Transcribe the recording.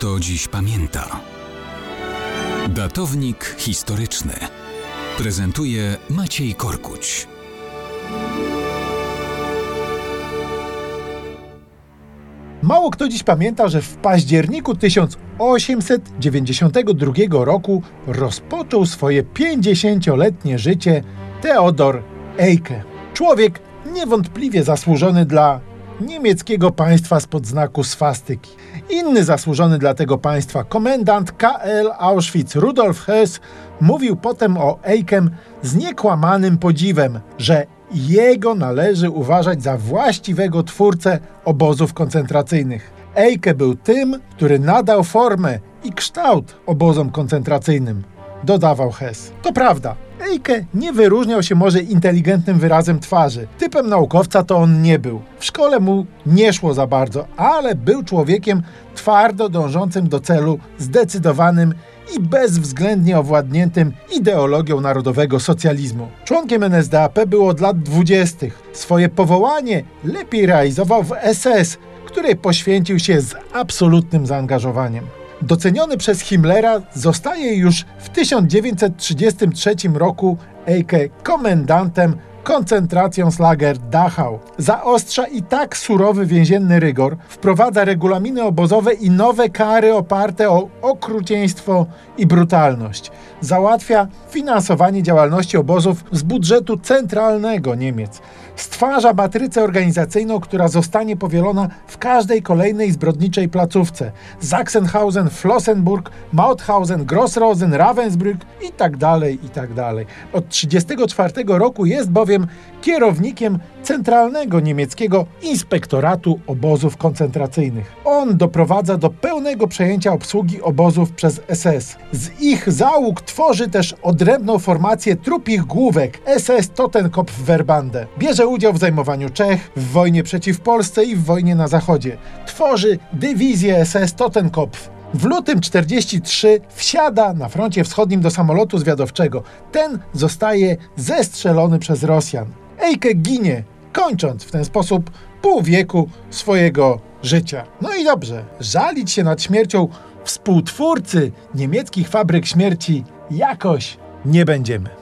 kto dziś pamięta. Datownik historyczny prezentuje Maciej Korkuć. Mało kto dziś pamięta, że w październiku 1892 roku rozpoczął swoje 50-letnie życie Theodor Eicke. Człowiek niewątpliwie zasłużony dla niemieckiego państwa spod znaku swastyki. Inny zasłużony dla tego państwa komendant KL Auschwitz Rudolf Hess mówił potem o Eikem z niekłamanym podziwem, że jego należy uważać za właściwego twórcę obozów koncentracyjnych. Eike był tym, który nadał formę i kształt obozom koncentracyjnym, dodawał Hess. To prawda, Eike nie wyróżniał się może inteligentnym wyrazem twarzy. Typem naukowca to on nie był. W szkole mu nie szło za bardzo, ale był człowiekiem twardo dążącym do celu, zdecydowanym i bezwzględnie owładniętym ideologią narodowego socjalizmu. Członkiem NSDAP był od lat dwudziestych. Swoje powołanie lepiej realizował w SS, której poświęcił się z absolutnym zaangażowaniem. Doceniony przez Himmlera zostaje już w 1933 roku Eike komendantem koncentracjonslager Dachau. Zaostrza i tak surowy więzienny rygor, wprowadza regulaminy obozowe i nowe kary oparte o okrucieństwo i brutalność. Załatwia finansowanie działalności obozów z budżetu centralnego Niemiec. Stwarza matrycę organizacyjną, która zostanie powielona w każdej kolejnej zbrodniczej placówce. Sachsenhausen, Flossenburg, Mauthausen, Grossrosen, Ravensbrück i tak dalej, i tak. Od 1934 roku jest bowiem kierownikiem Centralnego Niemieckiego Inspektoratu Obozów Koncentracyjnych. On doprowadza do pełnego przejęcia obsługi obozów przez SS. Z ich załóg tworzy też odrębną formację trupich główek SS Totenkopf-Verbande. Bierze udział w zajmowaniu Czech, w wojnie przeciw Polsce i w wojnie na Zachodzie. Tworzy dywizję SS Totenkopf. W lutym 43 wsiada na froncie wschodnim do samolotu zwiadowczego. Ten zostaje zestrzelony przez Rosjan. Eike ginie, kończąc w ten sposób pół wieku swojego życia. No i dobrze, żalić się nad śmiercią współtwórcy niemieckich fabryk śmierci jakoś nie będziemy.